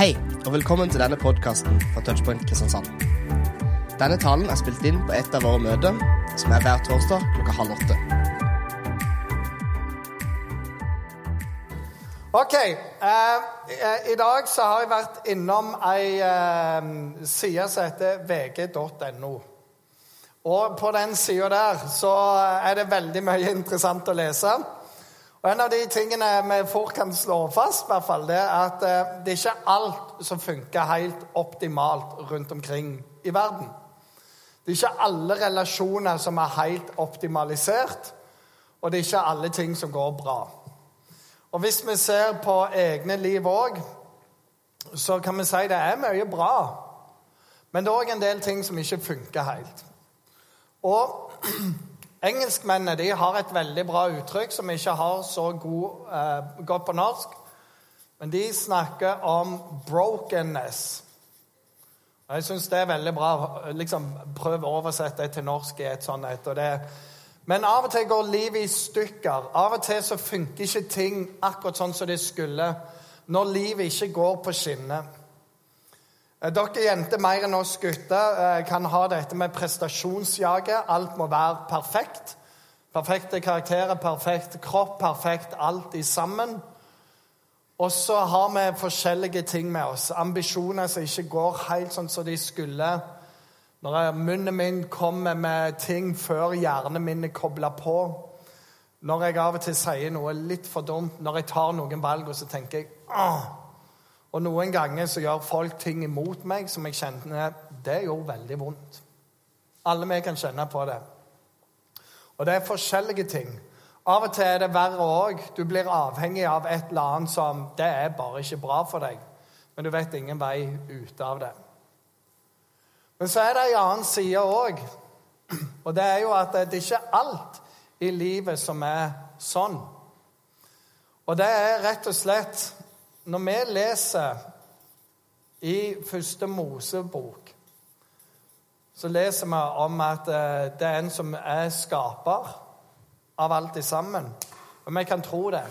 Hei, og velkommen til denne podkasten fra Touchpoint Kristiansand. Denne talen er spilt inn på et av våre møter, som er hver torsdag klokka halv åtte. Ok. eh, I dag så har jeg vært innom ei eh, side som heter vg.no. Og på den sida der så er det veldig mye interessant å lese. Og En av de tingene vi fort kan slå fast, i hvert fall, det er at eh, det er ikke alt som funker helt optimalt rundt omkring i verden. Det er ikke alle relasjoner som er helt optimalisert, og det er ikke alle ting som går bra. Og hvis vi ser på egne liv òg, så kan vi si det er mye bra. Men det er òg en del ting som ikke funker helt. Og engelskmennene de har et veldig bra uttrykk som ikke har så god, eh, godt på norsk. Men de snakker om 'brokenness'. Jeg syns det er veldig bra. liksom Prøv å oversette det til norsk i et sånt et. og det men av og til går livet i stykker. Av og til så funker ikke ting akkurat sånn som det skulle når livet ikke går på skinner. Eh, dere jenter mer enn oss gutter eh, kan ha dette med prestasjonsjaget. Alt må være perfekt. Perfekte karakterer, perfekt kropp, perfekt alt i sammen. Og så har vi forskjellige ting med oss. Ambisjoner som ikke går helt sånn som de skulle. Når munnen min kommer med ting før hjernen min er kobla på. Når jeg av og til sier noe litt for dumt, når jeg tar noen valg, og så tenker jeg! Og noen ganger så gjør folk ting imot meg som jeg kjenner Det gjorde veldig vondt. Alle vi kan kjenne på det. Og det er forskjellige ting. Av og til er det verre òg. Du blir avhengig av et eller annet som Det er bare ikke bra for deg. Men du vet ingen vei ut av det. Men så er det ei annen side òg. Og det er jo at det er ikke alt i livet som er sånn. Og det er rett og slett når vi leser i første Mosebok, så leser vi om at eh, det er en som er skaper av alt i sammen. Og vi kan tro det.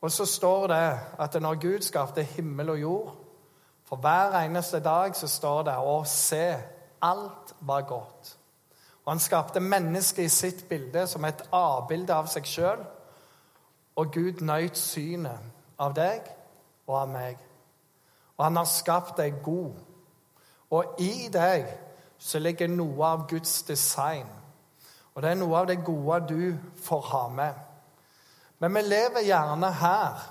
Og så står det at når Gud skapte himmel og jord For hver eneste dag så står det å se alt var godt. Og han skapte mennesket i sitt bilde som et avbilde av seg sjøl. Og Gud nøyt synet av deg og av meg. Og han har skapt deg god. Og i deg så ligger noe av Guds design. Og det er noe av det gode du får ha med. Men vi lever gjerne her.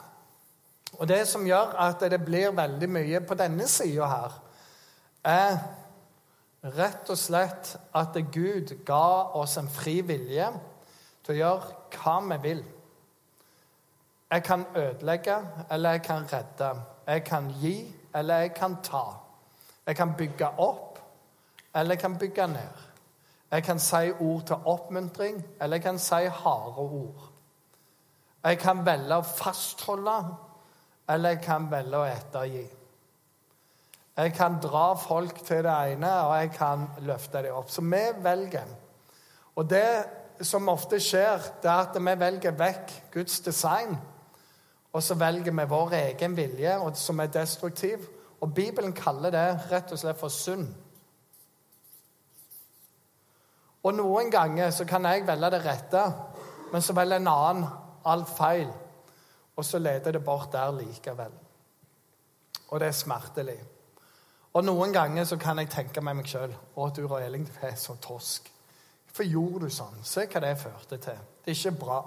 Og det som gjør at det blir veldig mye på denne sida her, er rett og slett at Gud ga oss en fri vilje til å gjøre hva vi vil. Jeg kan ødelegge, eller jeg kan redde. Jeg kan gi, eller jeg kan ta. Jeg kan bygge opp, eller jeg kan bygge ned. Jeg kan si ord til oppmuntring, eller jeg kan si harde ord. Jeg kan velge å fastholde, eller jeg kan velge å ettergi. Jeg kan dra folk til det ene, og jeg kan løfte dem opp. Så vi velger. Og det som ofte skjer, det er at vi velger vekk Guds design og så velger vi vår egen vilje, som er destruktiv. Og Bibelen kaller det rett og slett for synd. Og noen ganger så kan jeg velge det rette, men så velger en annen alt feil. Og så leder det bort der likevel. Og det er smertelig. Og noen ganger så kan jeg tenke med meg sjøl Å, du og Elling, du er så torsk. Hvorfor gjorde du sånn? Se hva det førte til. Det er ikke bra.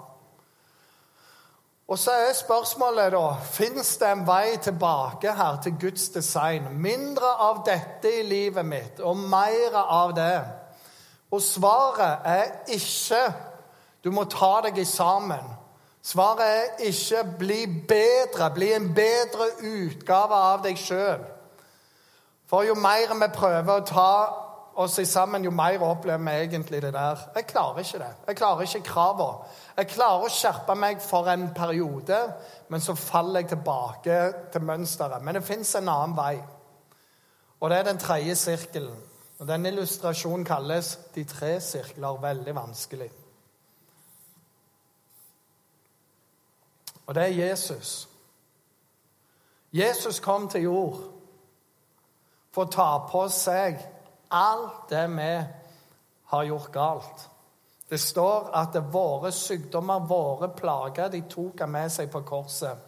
Og så er spørsmålet, da Fins det en vei tilbake her til Guds design? Mindre av dette i livet mitt og mer av det. Og svaret er ikke du må ta deg sammen. Svaret er ikke 'bli bedre', bli en bedre utgave av deg sjøl. For jo mer vi prøver å ta oss sammen, jo mer opplever vi egentlig det der. Jeg klarer ikke det. Jeg klarer ikke kravene. Jeg klarer å skjerpe meg for en periode, men så faller jeg tilbake til mønsteret. Men det fins en annen vei, og det er den tredje sirkelen. Og Den illustrasjonen kalles 'De tre sirkler'. Veldig vanskelig. Og det er Jesus. Jesus kom til jord for å ta på seg alt det vi har gjort galt. Det står at våre sykdommer, våre plager, de tok han med seg på korset.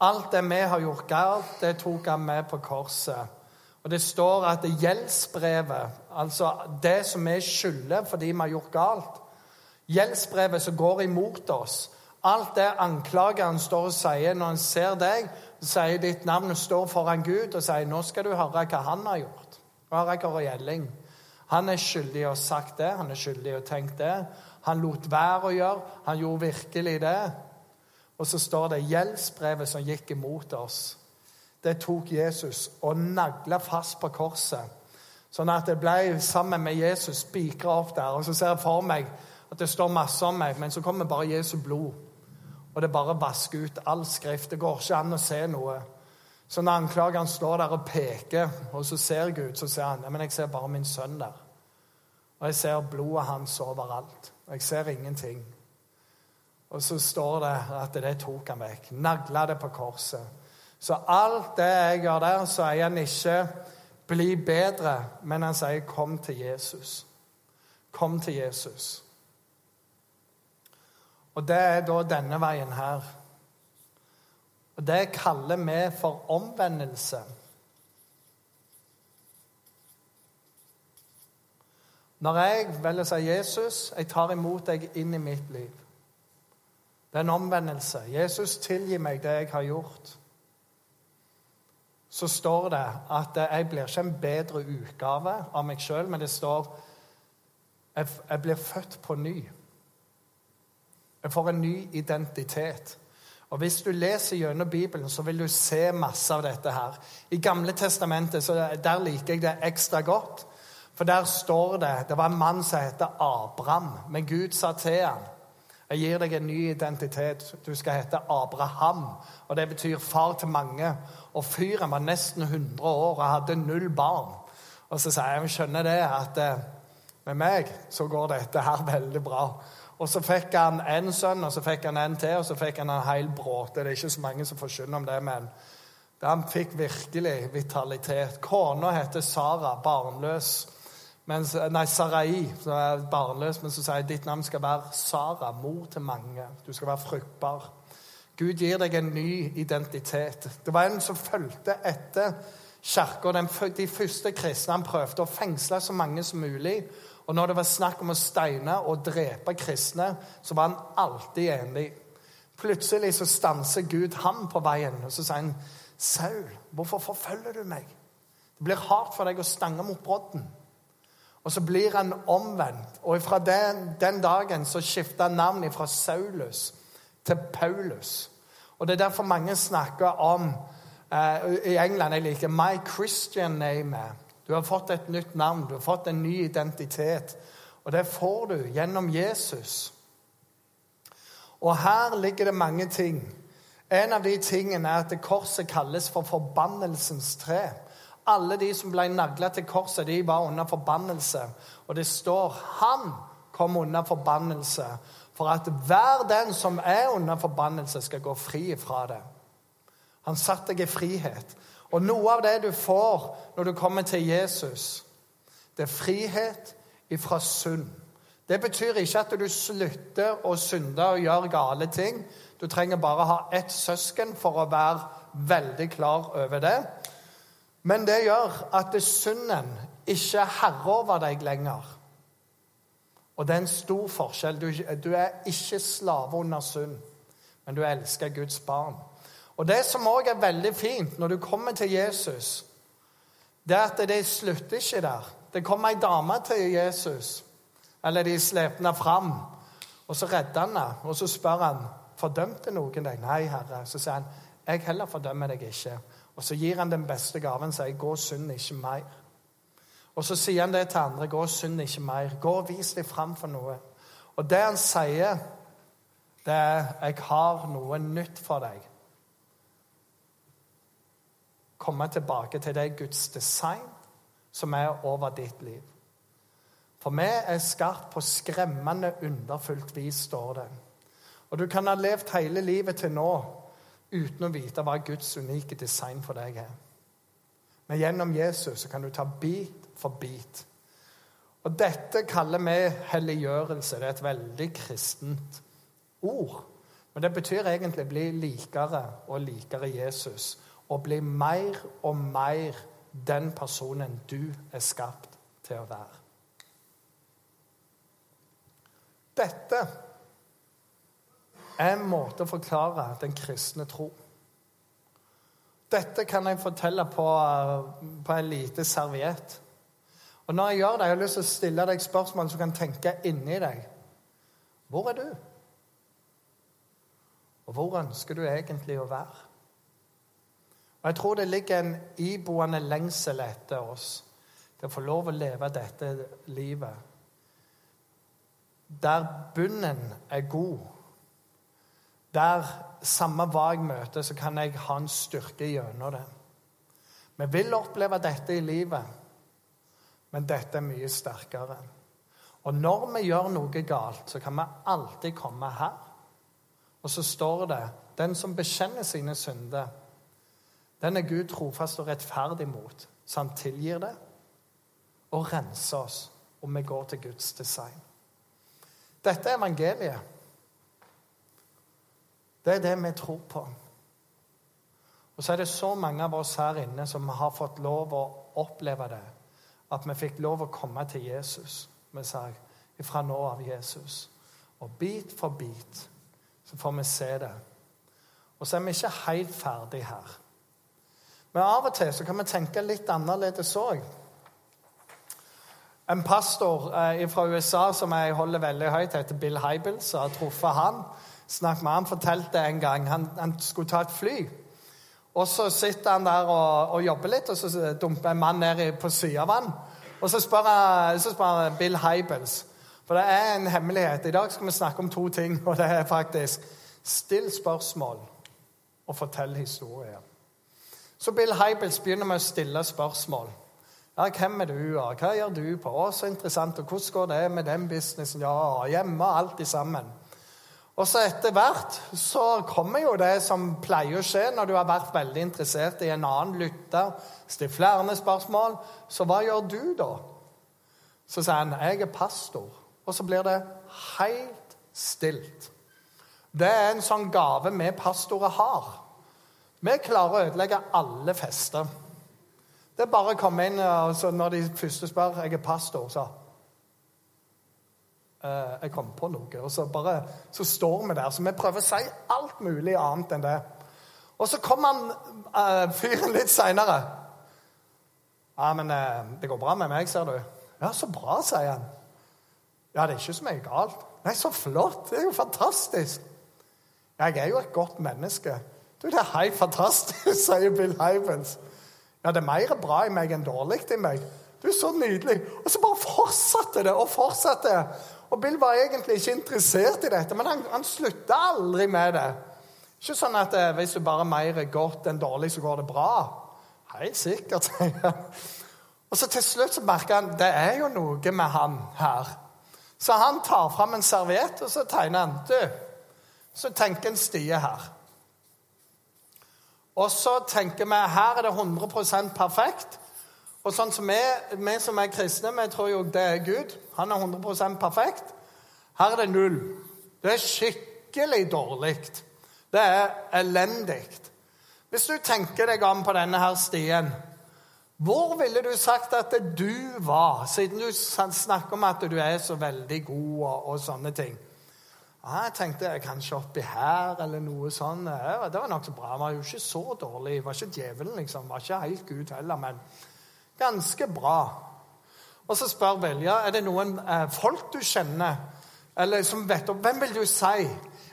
Alt det vi har gjort galt, det tok han med på korset. Og det står at det gjeldsbrevet, altså det som vi skylder fordi vi har gjort galt Gjeldsbrevet som går imot oss, alt det anklageren står og sier når han ser deg, sier ditt navn og står foran Gud og sier 'Nå skal du høre hva han har gjort'. Jeg Kåre Gjelling. Han er skyldig i å ha sagt det, han er skyldig i å ha tenkt det. Han lot være å gjøre, han gjorde virkelig det. Og så står det gjeldsbrevet som gikk imot oss. Det tok Jesus og nagla fast på korset. Sånn at det ble sammen med Jesus spikra opp der. Og så ser jeg for meg at det står masse om meg, men så kommer bare Jesu blod. Og det bare vasker ut all skrift. Det går ikke an å se noe. Så når anklageren står der og peker, og så ser Gud, så ser han ja, men jeg ser bare min sønn der. Og jeg ser blodet hans overalt. Og jeg ser ingenting. Og så står det at det tok han vekk. Nagla det på korset. Så alt det jeg gjør der, så sier han ikke 'bli bedre', men han sier 'kom til Jesus'. Kom til Jesus. Og det er da denne veien her. Og Det kaller vi for omvendelse. Når jeg velger å si Jesus, jeg tar imot deg inn i mitt liv. Det er en omvendelse. Jesus, tilgi meg det jeg har gjort. Så står det at jeg blir ikke en bedre utgave av meg sjøl, men det står jeg blir født på ny. Jeg får en ny identitet. Og Hvis du leser gjennom Bibelen, så vil du se masse av dette her. I Gamle testamentet så der liker jeg det ekstra godt. For der står det Det var en mann som het Abraham. Men Gud sa til ham jeg gir deg en ny identitet. Du skal hete Abraham. Og det betyr far til mange. Og fyren var nesten 100 år og hadde null barn. Og så sier jeg jeg skjønner det at eh, med meg så går dette her veldig bra. Og så fikk han en sønn, og så fikk han en til, og så fikk han en hel bråte. Det er ikke så mange som får skjønne om det, men han fikk virkelig vitalitet. Kona heter Sara, barnløs. Mens, nei, Sarai, som er barnløs, men så sier ditt navn skal være Sara, mor til mange. Du skal være fruktbar. Gud gir deg en ny identitet. Det var en som fulgte etter kirka. De første kristne han prøvde å fengsle så mange som mulig. Og når det var snakk om å steine og drepe kristne, så var han alltid enig. Plutselig så stanser Gud ham på veien, og så sier han, 'Saul, hvorfor forfølger du meg?' 'Det blir hardt for deg å stange mot brodden.' Og så blir han omvendt. Og fra den, den dagen så skifta han navnet fra Saulus til Paulus. Og det er derfor mange snakker om eh, I England jeg liker 'My Christian name'. Du har fått et nytt navn, du har fått en ny identitet. Og det får du gjennom Jesus. Og her ligger det mange ting. En av de tingene er at korset kalles for forbannelsens tre. Alle de som ble nagla til korset, de var under forbannelse. Og det står 'Han kom under forbannelse', for at hver den som er under forbannelse, skal gå fri fra det. Han satte deg i frihet. Og noe av det du får når du kommer til Jesus, det er frihet ifra synd. Det betyr ikke at du slutter å synde og gjøre gale ting. Du trenger bare ha ett søsken for å være veldig klar over det. Men det gjør at synden ikke er herre over deg lenger. Og det er en stor forskjell. Du, er ikke slave under synd, men du elsker Guds barn. Og Det som òg er veldig fint når du kommer til Jesus, det er at det slutter ikke der. Det kommer ei dame til Jesus, eller de slepte henne fram, og så redder han henne. Og så spør han fordømte noen deg. Nei, Herre. Så sier han jeg heller fordømmer deg ikke. Og så gir han den beste gaven sier gå og synd ikke mer. Og så sier han det til andre gå og synd ikke mer. Gå og vis deg fram for noe. Og det han sier, det er jeg har noe nytt for deg komme tilbake til det Guds design som er over ditt liv. For vi er skarpt på skremmende underfullt vis, står det. Og du kan ha levd hele livet til nå uten å vite hva Guds unike design for deg er. Men gjennom Jesus kan du ta bit for bit. Og dette kaller vi helliggjørelse. Det er et veldig kristent ord. Men det betyr egentlig bli likere og likere Jesus. Og bli mer og mer den personen du er skapt til å være. Dette er en måte å forklare den kristne tro. Dette kan jeg fortelle på, på en lite serviett. Og når jeg gjør det, jeg har lyst til å stille deg spørsmål som kan tenke inni deg. Hvor er du? Og hvor ønsker du egentlig å være? Og Jeg tror det ligger en iboende lengsel etter oss til å få lov å leve dette livet der bunnen er god. Der samme hva jeg møter, så kan jeg ha en styrke gjennom det. Vi vil oppleve dette i livet, men dette er mye sterkere. Og når vi gjør noe galt, så kan vi alltid komme her. Og så står det den som bekjenner sine synder, den er Gud trofast og rettferdig mot, så han tilgir det og renser oss om vi går til Guds design. Dette er evangeliet. Det er det vi tror på. Og så er det så mange av oss her inne som har fått lov å oppleve det. At vi fikk lov å komme til Jesus vi sa ifra nå av Jesus. Og bit for bit så får vi se det. Og så er vi ikke helt ferdig her. Men av og til så kan vi tenke litt annerledes òg. En pastor eh, fra USA som jeg holder veldig høyt, heter Bill Hybels. har truffet han. Snakket med han, fortalte en gang han, han skulle ta et fly. Og Så sitter han der og, og jobber litt, og så dumper en mann ned på han. Og så spør, jeg, så spør jeg Bill Hybels. For det er en hemmelighet. I dag skal vi snakke om to ting. og det er faktisk Still spørsmål og fortell historier. Så Bill Hybels begynner med å stille spørsmål. Ja, 'Hvem er du, og hva gjør du på?' 'Å, så interessant. Og hvordan går det med den businessen?' Ja, hjemme, alt sammen. Og så etter hvert så kommer jo det som pleier å skje når du har vært veldig interessert i en annen lytter, stilt flere spørsmål. Så hva gjør du da? Så sier han 'Jeg er pastor'. Og så blir det helt stilt. Det er en sånn gave vi pastorer har. Vi klarer å ødelegge alle fester. Det er bare å komme inn og Når de første spør jeg er pastor, så uh, Jeg kom på noe. Og så bare så står vi der. Så vi prøver å si alt mulig annet enn det. Og så kommer han uh, fyren litt seinere. Ja, men uh, det går bra med meg, ser du. Ja, så bra, sier han. Ja, det er ikke så mye galt. Nei, så flott. Det er jo fantastisk. Jeg er jo et godt menneske. Du, Det er helt fantastisk, sier Bill Hybels. Ja, det er mer bra i meg enn dårlig i meg. Du så nydelig. Og så bare fortsatte det og fortsatte. Og Bill var egentlig ikke interessert i dette, men han, han slutta aldri med det. Ikke sånn at eh, hvis du bare er mer godt enn dårlig, så går det bra. Helt sikkert, sier han. Og så til slutt så merker han det er jo noe med han her. Så han tar fram en serviett, og så tegner han. Du, så tenker en stie her. Og så tenker vi her er det 100% perfekt. Og sånn som vi, vi som er kristne, vi tror jo det er Gud. Han er 100% perfekt. Her er det null. Det er skikkelig dårlig. Det er elendig. Hvis du tenker deg om på denne her stien, hvor ville du sagt at du var, siden du snakker om at du er så veldig god og, og sånne ting? Ja, jeg tenkte kanskje oppi her eller noe sånt. Det var nokså bra. Han var jo ikke så dårlig. Var ikke djevelen, liksom. Var ikke helt Gud heller, men ganske bra. Og så spør Vilja er det noen eh, folk du kjenner, eller som vet om Hvem vil du si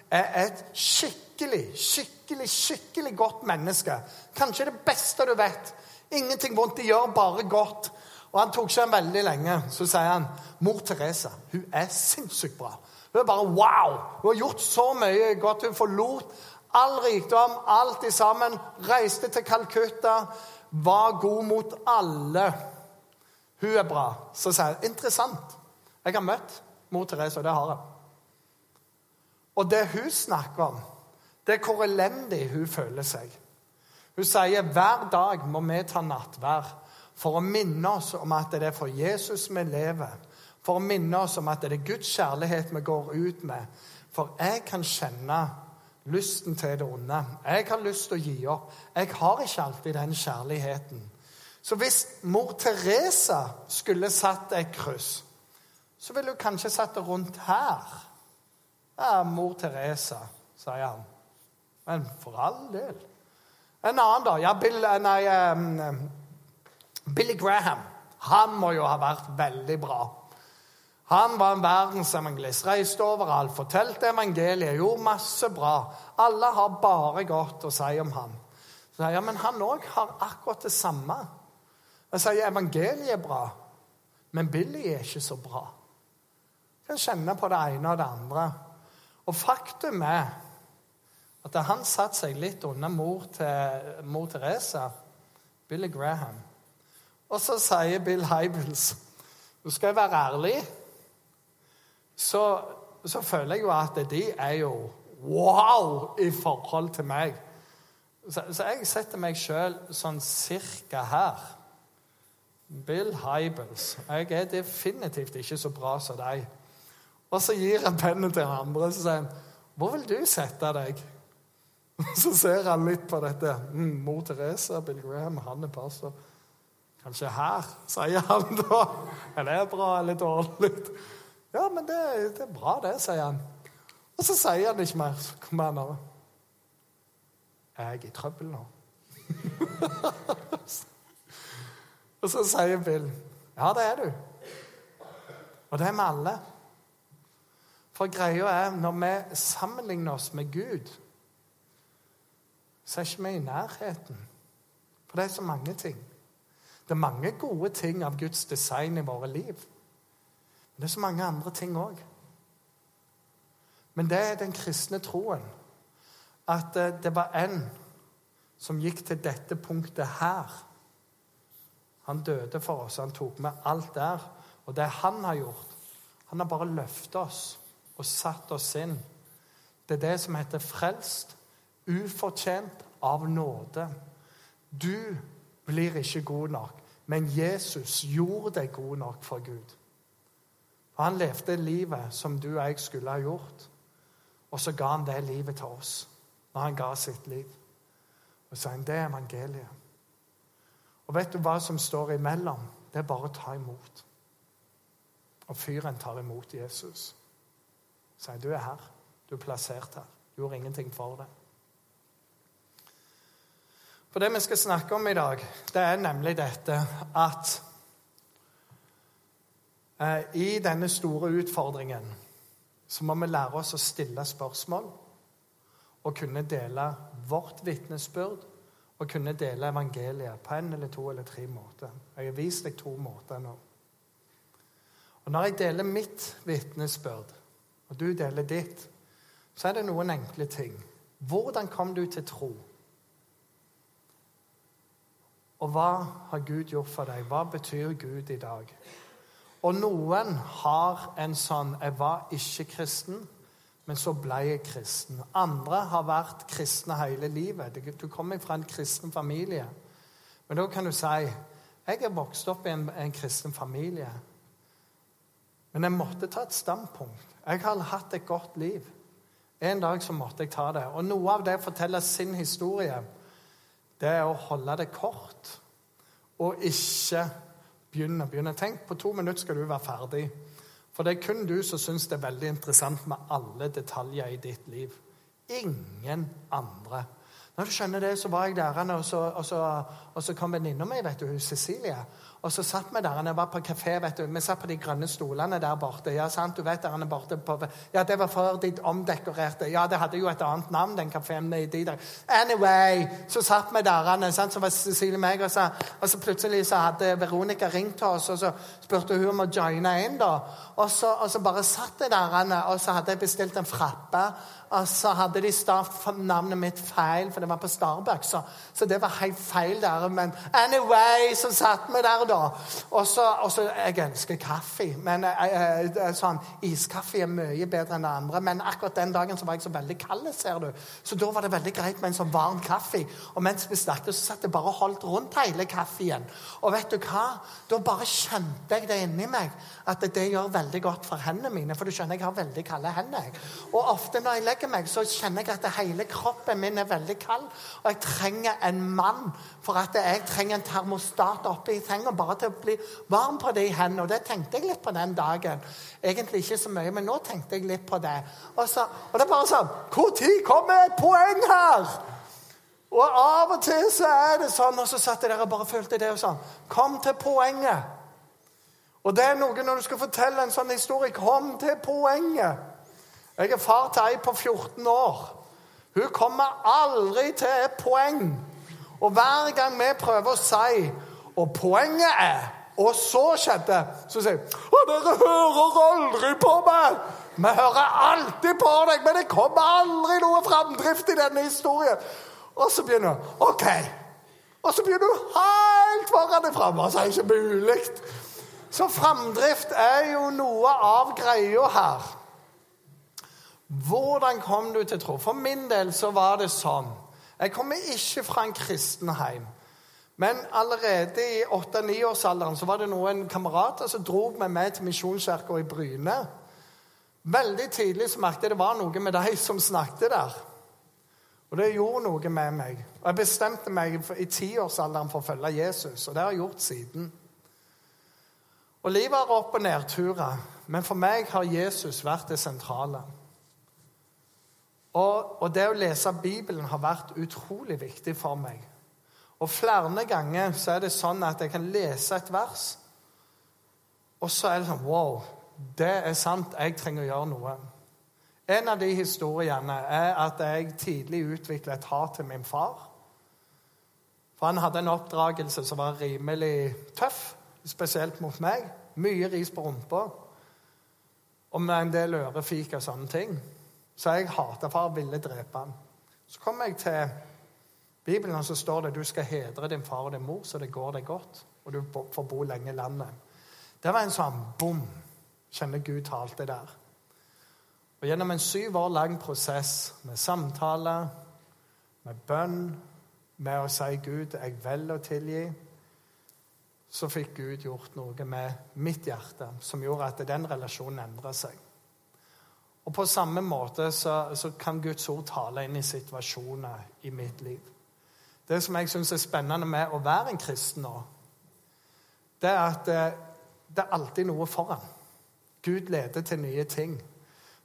er et skikkelig, skikkelig, skikkelig godt menneske? Kanskje det beste du vet. Ingenting vondt. De gjør bare godt. Og han tok en veldig lenge. Så sier han mor Teresa hun er sinnssykt bra. Hun er bare wow! Hun har gjort så mye godt. Hun forlot all rikdom, alt i sammen. Reiste til Calcutta. Var god mot alle. Hun er bra. Så sier jeg interessant. Jeg har møtt mor Therese, og det har jeg. Og det hun snakker om, det er hvor elendig hun føler seg. Hun sier hver dag må vi ta nattvær for å minne oss om at det er for Jesus vi lever. For å minne oss om at det er Guds kjærlighet vi går ut med. For jeg kan kjenne lysten til det onde. Jeg har lyst til å gi opp. Jeg har ikke alltid den kjærligheten. Så hvis mor Teresa skulle satt et kryss, så ville hun kanskje satt det rundt her. Ja, mor Teresa, sier han. Men for all del. En annen, da. Ja, Bill, eh, nei, um, Billy Graham. Han må jo ha vært veldig bra. Han var en verdensevangelist, reiste overalt, fortalte evangeliet, gjorde masse bra. Alle har bare godt å si om ham. Så, ja, Men han òg har akkurat det samme. Jeg sier evangeliet er bra, men Billy er ikke så bra. Jeg kan kjenne på det ene og det andre. Og faktum er at han satte seg litt unna mor, til, mor Teresa, Billy Graham. Og så sier Bill Hybels Nå skal jeg være ærlig, så, så føler jeg jo at de er jo wow i forhold til meg. Så, så jeg setter meg sjøl sånn cirka her. Bill Hybels. Jeg er definitivt ikke så bra som deg. Og så gir han pennen til andre og så sier han, 'Hvor vil du sette deg?' Så ser han litt på dette. Mm, mor Teresa, Bill Graham, han er pastor. Kanskje her, sier han da. Er det bra eller dårlig? Ja, men det, det, er bra, det, sier han. Og så sier han ikke mer. Så kommer han over. Er i trøbbel nå? og så sier Bill, ja, det er du. Og det er vi alle. For greia er, når vi sammenligner oss med Gud så er ikke vi i nærheten. For det er så mange ting. Det er mange gode ting av Guds design i våre liv. Det er så mange andre ting òg. Men det er den kristne troen. At eh, det var en som gikk til dette punktet her. Han døde for oss, han tok med alt der. Og det han har gjort Han har bare løftet oss og satt oss inn. Det er det som heter frelst ufortjent av nåde. Du blir ikke god nok, men Jesus gjorde deg god nok for Gud. For Han levde livet som du og jeg skulle ha gjort, og så ga han det livet til oss når han ga sitt liv. Og så sa han, det er evangeliet. Og vet du hva som står imellom? Det er bare å ta imot. Og fyren tar imot Jesus. Sier du er her. Du er plassert her. Du gjorde ingenting for det. For det vi skal snakke om i dag, det er nemlig dette at i denne store utfordringen så må vi lære oss å stille spørsmål og kunne dele vårt vitnesbyrd og kunne dele evangeliet på en eller to eller tre måter. Jeg har vist deg to måter nå. Og Når jeg deler mitt vitnesbyrd, og du deler ditt, så er det noen enkle ting. Hvordan kom du til tro? Og hva har Gud gjort for deg? Hva betyr Gud i dag? Og noen har en sånn 'Jeg var ikke kristen, men så ble jeg kristen'. Andre har vært kristne hele livet. Du kommer fra en kristen familie. Men da kan du si 'Jeg er vokst opp i en, en kristen familie'. Men jeg måtte ta et standpunkt. Jeg har hatt et godt liv. En dag så måtte jeg ta det. Og noe av det forteller sin historie det er å holde det kort og ikke begynne. begynne. Tenk, på to minutter skal du være ferdig. For det er kun du som syns det er veldig interessant med alle detaljer i ditt liv. Ingen andre. Når du skjønner det, så var jeg der, og så, og så, og så kom venninna mi, vet du, Cecilie. Og så satt vi der. Jeg var på kafé. vet du. Vi satt på de grønne stolene der borte. Ja, sant, du vet der han er borte på, Ja, det var før de omdekorerte. Ja, det hadde jo et annet navn, den kafeen. De der. Anyway, så satt vi der. han, Sant? Så var Cecilie meg, og så, og så plutselig så hadde Veronica ringt til oss, og så spurte hun om å joine inn. da. Og så, og så bare satt jeg der, han, og så hadde jeg bestilt en frappe og så hadde de stavt navnet mitt feil, for det var på Starbucks. Så, så det var helt feil der. Men anyway, så satt vi der. Og så, og så Jeg ønsker kaffe, men jeg, jeg, sånn, iskaffe er mye bedre enn det andre. Men akkurat den dagen så var jeg så veldig kald, ser du. Så da var det veldig greit med en sånn varm kaffe. Og mens vi snakket, så satt jeg bare og holdt rundt hele kaffen. Og vet du hva? Da bare kjente jeg det inni meg at det gjør veldig godt for hendene mine. For du skjønner, jeg har veldig kalde hender. Og ofte når jeg legger meg, så kjenner jeg at hele kroppen min er veldig kald. Og jeg trenger en mann for at jeg trenger en termostat oppe i senga bare til å bli varm på de hendene. Og det tenkte jeg litt på den dagen. Egentlig ikke så mye, men nå tenkte jeg litt på det. Og, så, og det er bare sånn Når kommer et poeng her? Og av og til så er det sånn, og så satt jeg der og bare følte det og sånn. Kom til poenget. Og det er noe når du skal fortelle en sånn historie. Kom til poenget. Jeg er far til ei på 14 år. Hun kommer aldri til et poeng. Og hver gang vi prøver å si Og poenget er Og så skjedde Så sier jeg Å, dere hører aldri på meg! Vi hører alltid på deg, men det kommer aldri noe framdrift i denne historien. Og så begynner hun OK. Og så begynner hun helt foran deg fram. Altså, ikke mulig. Så framdrift er jo noe av greia her. Hvordan kom du til tro? For min del så var det sånn. Jeg kommer ikke fra en kristen heim. Men allerede i 8-9-årsalderen så var det noen kamerater som dro med meg til Misjonskirka i Bryne. Veldig tidlig så merket jeg det var noe med de som snakket der. Og det gjorde noe med meg. Og Jeg bestemte meg i tiårsalderen for å følge Jesus, og det har jeg gjort siden. Og Livet har opp- og nedturer, men for meg har Jesus vært det sentrale. Og, og, det å lese Bibelen har vært utrolig viktig for meg. Og flere ganger så er det sånn at jeg kan lese et vers, og så er det sånn Wow, det er sant. Jeg trenger å gjøre noe. En av de historiene er at jeg tidlig utviklet et hat til min far. For han hadde en oppdragelse som var rimelig tøff spesielt mot meg. Mye ris på rumpa. Og med en del ørefik og sånne ting. Så jeg hata far, ville drepe han. Så kom jeg til Bibelen, så står det du skal hedre din far og din mor, så det går deg godt, og du får bo lenge i landet. Det var en sånn bom. Kjenner Gud talte der. Og Gjennom en syv år lang prosess med samtale, med bønn, med å si 'Gud, jeg velger å tilgi', så fikk Gud gjort noe med mitt hjerte som gjorde at den relasjonen endra seg. Og På samme måte så, så, kan Guds ord tale inn i situasjoner i mitt liv. Det som jeg syns er spennende med å være en kristen nå, det er at eh, det er alltid noe foran. Gud leder til nye ting.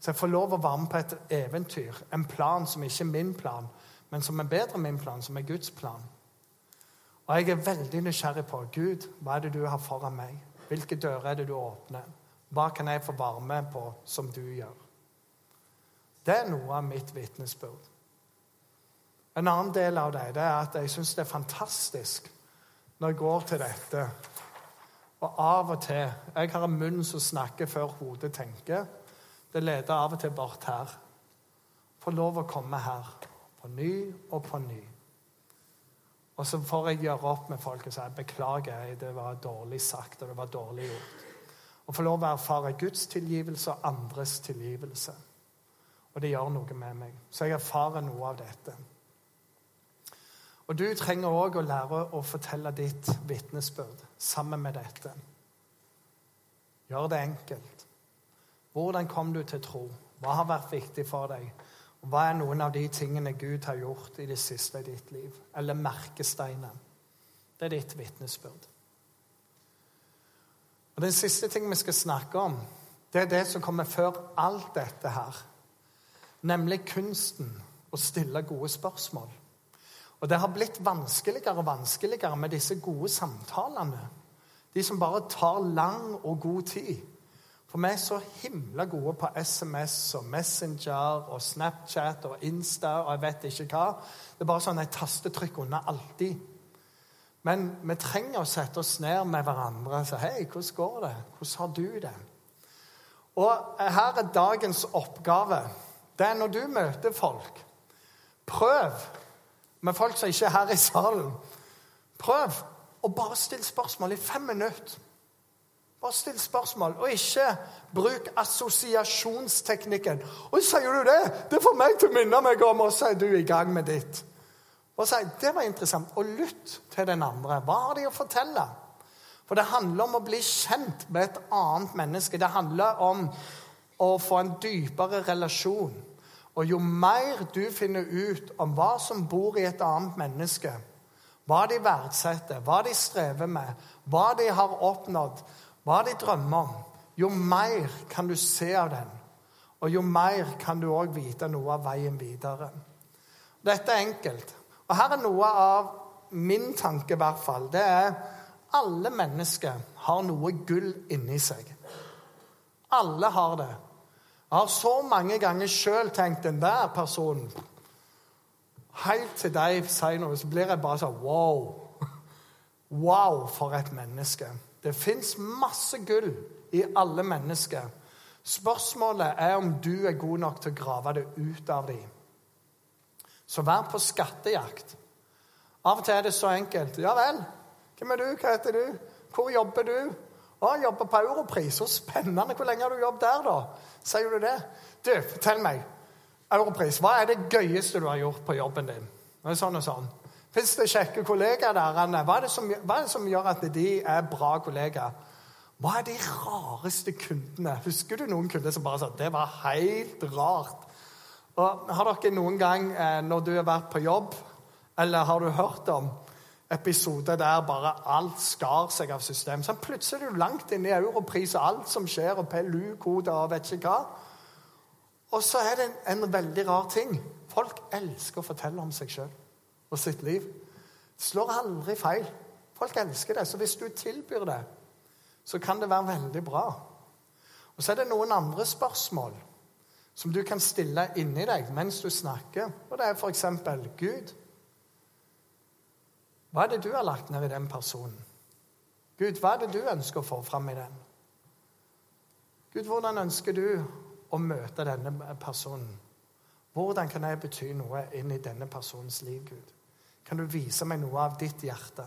Så jeg får lov å være med på et eventyr, en plan som ikke er min plan, men som er bedre enn min plan, som er Guds plan. Og jeg er veldig nysgjerrig på Gud, hva er det du har foran meg? Hvilke dører er det du åpner? Hva kan jeg få være med på som du gjør? Det er noe av mitt vitnesbyrd. En annen del av det, det er at jeg syns det er fantastisk når jeg går til dette. Og av og til Jeg har en munn som snakker før hodet tenker. Det leder av og til bort her. Få lov å komme her på ny og på ny. Og så får jeg gjøre opp med folk og si beklager, jeg, det var dårlig sagt og det var dårlig gjort. Og få lov å erfare Guds tilgivelse og andres tilgivelse. Og det gjør noe med meg. Så jeg erfarer noe av dette. Og du trenger òg å lære å fortelle ditt vitnesbyrd sammen med dette. Gjør det enkelt. Hvordan kom du til tro? Hva har vært viktig for deg? Og Hva er noen av de tingene Gud har gjort i det siste i ditt liv? Eller merkesteinen? Det er ditt vitnesbyrd. Og Den siste ting vi skal snakke om, det er det som kommer før alt dette her. Nemlig kunsten å stille gode spørsmål. Og det har blitt vanskeligere og vanskeligere med disse gode samtalene. De som bare tar lang og god tid. For vi er så himla gode på SMS og Messenger og Snapchat og Insta og jeg vet ikke hva. Det er bare sånn et tastetrykk unna alltid. Men vi trenger å sette oss ned med hverandre og si hei, hvordan går det? Hvordan har du det? Og her er dagens oppgave. det er når du møter folk. Prøv med folk som ikke er her i salen. Prøv å bare stille spørsmål i fem minutter. Bare still spørsmål, og ikke bruk assosiasjonsteknikken. Og sier du det? Det får meg til å minne meg om Og så er du i gang med ditt. Og si, Det var interessant. Og lytt til den andre. Hva har de å fortelle? For det handler om å bli kjent med et annet menneske. Det handler om å få en dypere relasjon. Og jo mer du finner ut om hva som bor i et annet menneske, hva de verdsetter, hva de strever med, hva de har oppnådd, hva de drømmer om, jo mer kan du se av den. Og jo mer kan du òg vite noe av veien videre. Dette er enkelt. Og her er noe av min tanke, i hvert fall. Det er alle mennesker har noe gull inni seg. Alle har det. Jeg har så mange ganger sjøl tenkt den der personen Helt til de sier noe, så blir jeg bare sånn Wow! Wow, for et menneske. Det fins masse gull i alle mennesker. Spørsmålet er om du er god nok til å grave det ut av dem. Så vær på skattejakt. Av og til er det så enkelt. Ja vel, hvem er du? Hva heter du? Hvor jobber du? Å, jobber på Europris. Så spennende. Hvor lenge har du jobbet der, da? Sier du det? Du, fortell meg. Europris, hva er det gøyeste du har gjort på jobben din? Og sånn og sånn. Fins det kjekke kollegaer der? Hva er, som, hva er, det som, gjør at de er bra kollegaer? Hva er de rareste kundene? Husker du noen kunder som bare sa det var helt rart? Og Har dere noen gang, eh, når du har vært på jobb, eller har du hørt om episode der bare alt skar seg av system. Så plutselig er du langt inne i europris og alt som skjer, og PLU, Koda og vet ikke hva. Og så er det en, en, veldig rar ting. Folk elsker å fortelle om seg sjøl og sitt liv. Det slår aldri feil. Folk elsker det. Så hvis du tilbyr det, så kan det være veldig bra. Og så er det noen andre spørsmål som du kan stille inni deg mens du snakker. Og det er f.eks.: Gud, hva er det du har lagt ned i den personen? Gud, hva er det du ønsker å få fram i den? Gud, hvordan ønsker du å møte denne personen? Hvordan kan jeg bety noe inn i denne personens liv, Gud? Kan du vise meg noe av ditt hjerte?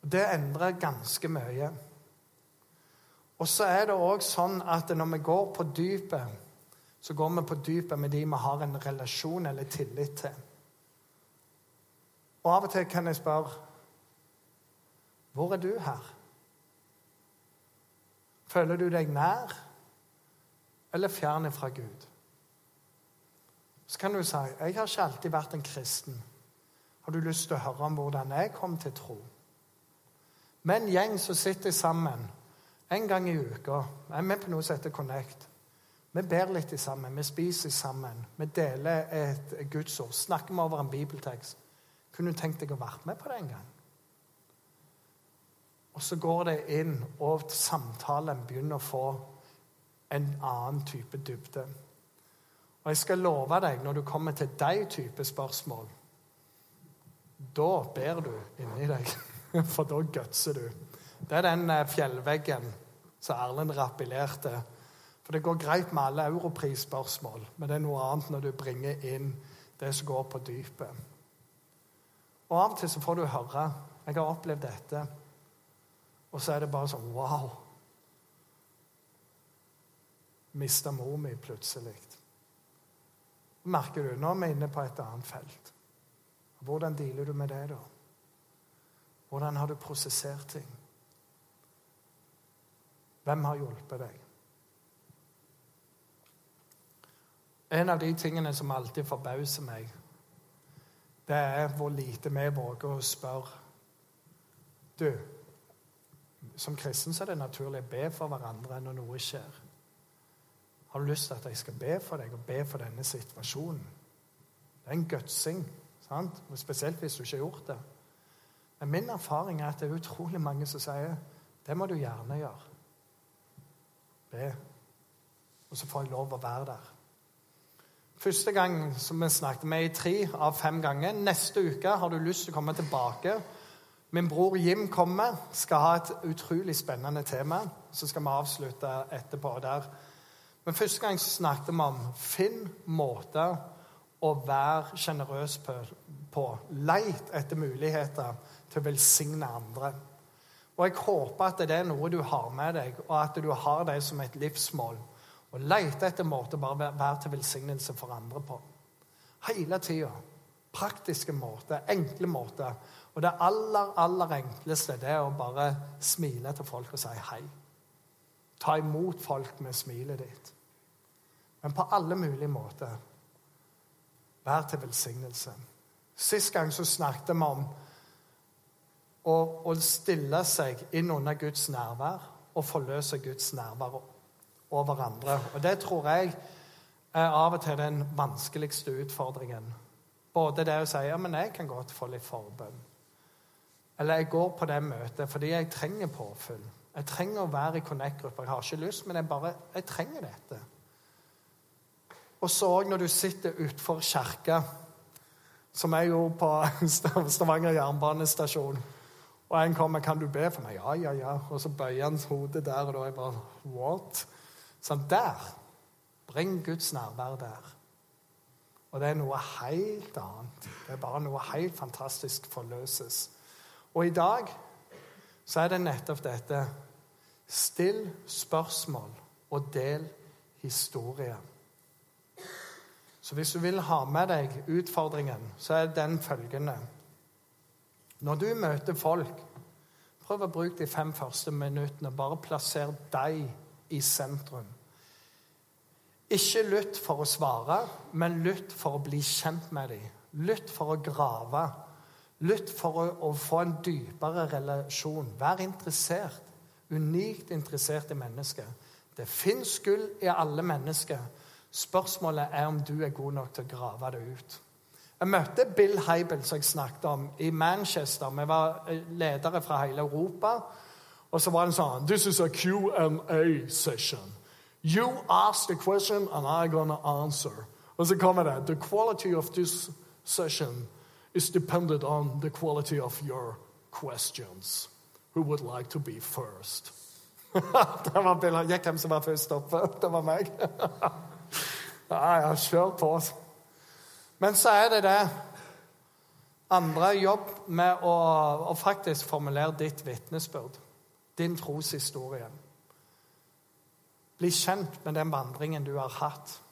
Det endrer ganske mye. Og så er det òg sånn at når vi går på dypet, så går vi på dypet med de vi har en relasjon eller tillit til. Og av og til kan jeg spørre Hvor er du her? Føler du deg nær eller fjern fra Gud? Så kan du si jeg har ikke alltid vært en kristen. Har du lyst til å høre om hvordan jeg kom til tro? Med en gjeng som sitter sammen en gang i uka. Jeg er med på noe som heter Connect. Vi ber litt sammen, vi spiser sammen, vi deler et gudsord, snakker vi over en bibeltekst. Kunne du tenkt deg å være med på det en gang? Og så går det inn, og samtalen begynner å få en annen type dybde. Og jeg skal love deg, når du kommer til de type spørsmål, da ber du inni deg. For da gutser du. Det er den eh, fjellveggen som Erlend rappellerte. For det går greit med alle europrisspørsmål, men det er noe annet når du bringer inn det som går på dypet. Og av og til så får du høre 'Jeg har opplevd dette.' Og så er det bare sånn Wow! Mista mor mi plutselig. Merker du nå er vi inne på et annet felt. Hvordan dealer du med det, da? Hvordan har du prosessert ting? Hvem har hjulpet deg? En av de tingene som alltid forbauser meg, det er hvor lite vi våger å spørre. Du, som kristen så er det naturlig å be for hverandre når noe skjer. Har du lyst til at jeg skal be for deg og be for denne situasjonen? Det er en gutsing, sant? spesielt hvis du ikke har gjort det. Men min erfaring er at det er utrolig mange som sier det må du gjerne gjøre. Be. Og så får jeg lov å være der. Første gang som vi snakket med i tre av fem ganger. Neste uke har du lyst til å komme tilbake. Min bror Jim kommer, skal ha et utrolig spennende tema. Så skal vi avslutte etterpå der. Men første gang snakket vi om finn måter å være sjenerøs på. Leit etter muligheter til å velsigne andre. Og jeg håper at det er noe du har med deg, og at du har det som et livsmål. Å lete etter måter å bare være til velsignelse for andre på. Hele tida. Praktiske måter, enkle måter. Og det aller, aller enkleste det er å bare smile til folk og si hei. Ta imot folk med smilet ditt. Men på alle mulige måter. Vær til velsignelse. Sist gang så snakket vi om å, å stille seg inn under Guds nærvær og forløse Guds nærvær over andre. Og det tror jeg er av og til den vanskeligste utfordringen. Både det å si ja, men jeg kan godt få litt forbønn. Eller jeg går på det møtet fordi jeg trenger påfyll. Jeg trenger å være i Connect-gruppa. Jeg har ikke lyst, men jeg bare jeg trenger dette. Og så òg når du sitter utenfor kirka, som jeg gjorde på Stavanger jernbanestasjon. Og en kommer 'Kan du be for meg?' 'Ja, ja, ja.' Og så bøyer han hodet der, og da er jeg bare 'What?' Sånn der. Bring Guds nærvær der. Og det er noe helt annet. Det er bare noe helt fantastisk forløses. Og i dag så er det nettopp dette. Still spørsmål og del historie. Så hvis du vil ha med deg utfordringen, så er den følgende Når du møter folk, prøv å bruke de fem første minuttene. Bare plasser deg i sentrum. Ikke lytt for å svare, men lytt for å bli kjent med dem. Lytt for å grave. Lytt for å, å få en dypere relasjon. Vær interessert. Unikt interessert i mennesket. Det fins gull i alle mennesker. Spørsmålet er om du er god nok til å grave det ut. Jeg møtte Bill Heibel, som jeg snakket om, i Manchester. Vi var eh, ledere fra hele Europa. Og så var det sånn This is a Q&A session. You ask the question, and I'm gonna answer. Og så kommer det The quality of this session is dependent on the quality of your questions. Who would like to be first? det var Bill. Gikk hvem som var først oppe. Det var meg. Ja, ja, kjør på. Men så er det det andre jobb med å, å faktisk formulere ditt vitnesbyrd. Din troshistorie. Bli kjent med den vandringen du har hatt.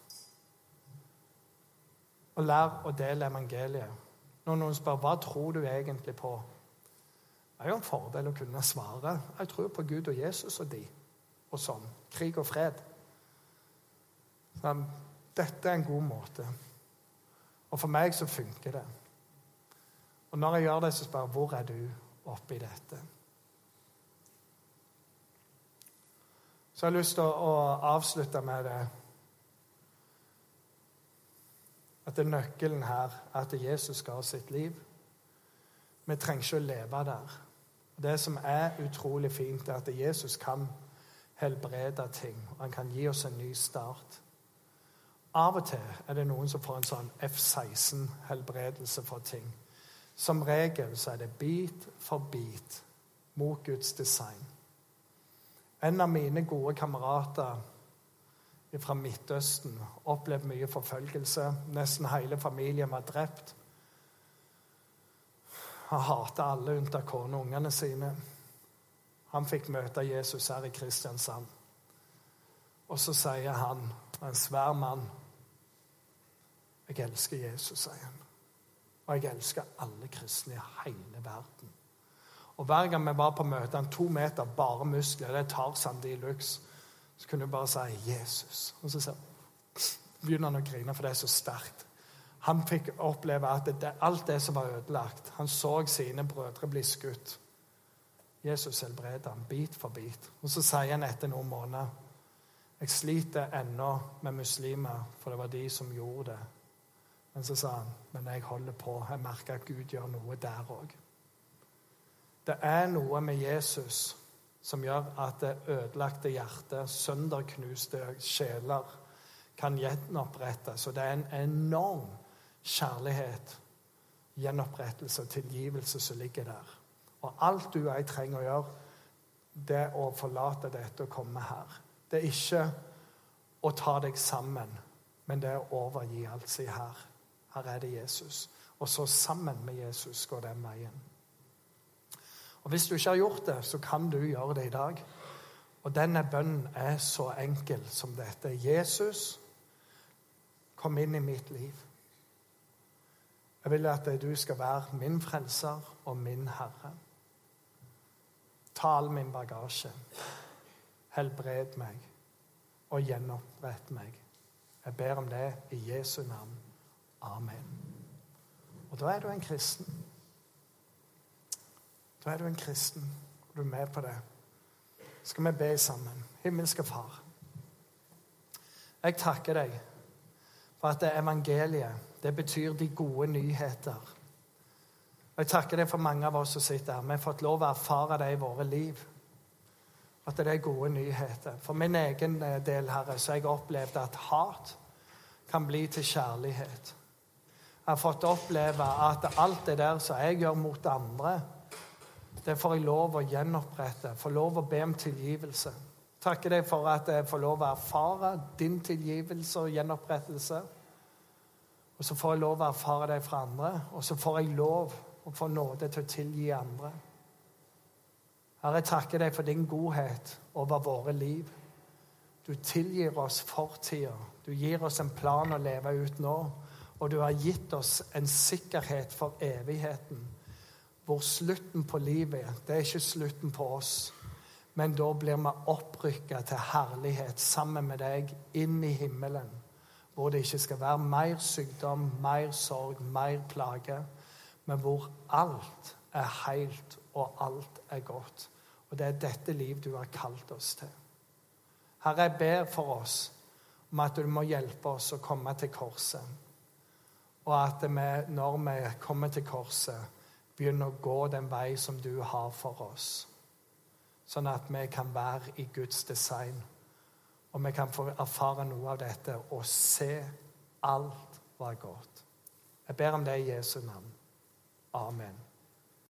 Og lær å dele evangeliet. Når noen spør hva tror du egentlig på, det er jo en fordel å kunne svare. Jeg tror på Gud og Jesus og de. Og sånn. Krig og fred. Men dette er en god måte. Og for meg så funker det. Og når jeg gjør det, så spør jeg hvor er du oppi dette. Så jeg har lyst til å avslutte med det at det nøkkelen her er at Jesus ga oss sitt liv. Vi trenger ikke å leve der. Det som er utrolig fint, er at Jesus kan helbrede ting. og Han kan gi oss en ny start. Av og til er det noen som får en sånn F-16-helbredelse for ting. Som regel så er det bit for bit mot Guds design. En av mine gode kamerater fra Midtøsten opplevde mye forfølgelse. Nesten hele familien var drept. Han hatet alle unntatt kona og ungene sine. Han fikk møte Jesus her i Kristiansand. Og så sier han, en svær mann 'Jeg elsker Jesus', sier han. Og jeg elsker alle kristne i hele verden. Og Hver gang vi var på møte, han to meter, bare muskler, det tar Tarzan de luxe, så kunne du bare si 'Jesus'. Og så begynner han å grine, for det er så sterkt. Han fikk oppleve at det, alt det som var ødelagt Han så sine brødre bli skutt. Jesus helbreder ham bit for bit. Og så sier han etter noen måneder jeg sliter ennå med muslimer, for det var de som gjorde det. Men så sa han men jeg holder på. Jeg merker at Gud gjør noe der òg. Det er noe med Jesus som gjør at det ødelagte hjertet, sønderknuste sjeler, kan gjenopprettes. Og det er en enorm kjærlighet, gjenopprettelse og tilgivelse som ligger der. Og alt du og jeg trenger å gjøre, det er å forlate dette og komme her. Det er ikke å ta deg sammen, men det er å overgi alt. Si her. Her er det Jesus. Og så sammen med Jesus går den veien. Og Hvis du ikke har gjort det, så kan du gjøre det i dag. Og denne bønnen er så enkel som dette. Jesus, kom inn i mitt liv. Jeg vil at du skal være min frelser og min herre. Ta all min bagasje. Helbred meg og gjenopprett meg. Jeg ber om det i Jesu navn. Amen. Og da er du en kristen. Da er du en kristen. Du er med på det. Skal vi be sammen? Himmelske Far. Jeg takker deg for at det evangeliet, det betyr de gode nyheter. Og Jeg takker deg for mange av oss som sitter her. Vi har fått lov å erfare det i våre liv. At det er gode nyheter. For min egen eh, del, Herre, så har jeg opplevd at hat kan bli til kjærlighet. Jeg har fått oppleve at alt det der som jeg gjør mot andre, det får jeg lov å gjenopprette, får lov å be om tilgivelse. Takker deg for at jeg får lov å erfare din tilgivelse og gjenopprettelse. Og så får jeg lov å erfare deg fra andre, og så får jeg lov å få nåde til å tilgi andre. Herre, jeg takker deg for din godhet over våre liv. Du tilgir oss fortida. Du gir oss en plan å leve ut nå. Og du har gitt oss en sikkerhet for evigheten hvor slutten på livet er. det er ikke slutten på oss. Men da blir vi opprykka til herlighet sammen med deg inn i himmelen. Hvor det ikke skal være mer sykdom, mer sorg, mer plage. Men hvor alt er helt, og alt er godt. Og det er dette liv du har kalt oss til. Herre, jeg ber for oss om at du må hjelpe oss å komme til korset. Og at vi, når vi kommer til korset, begynne å gå den vei som du har for oss. Sånn at vi kan være i Guds design. Og vi kan få erfare noe av dette og se alt var godt. Jeg ber om det i Jesu navn. Amen.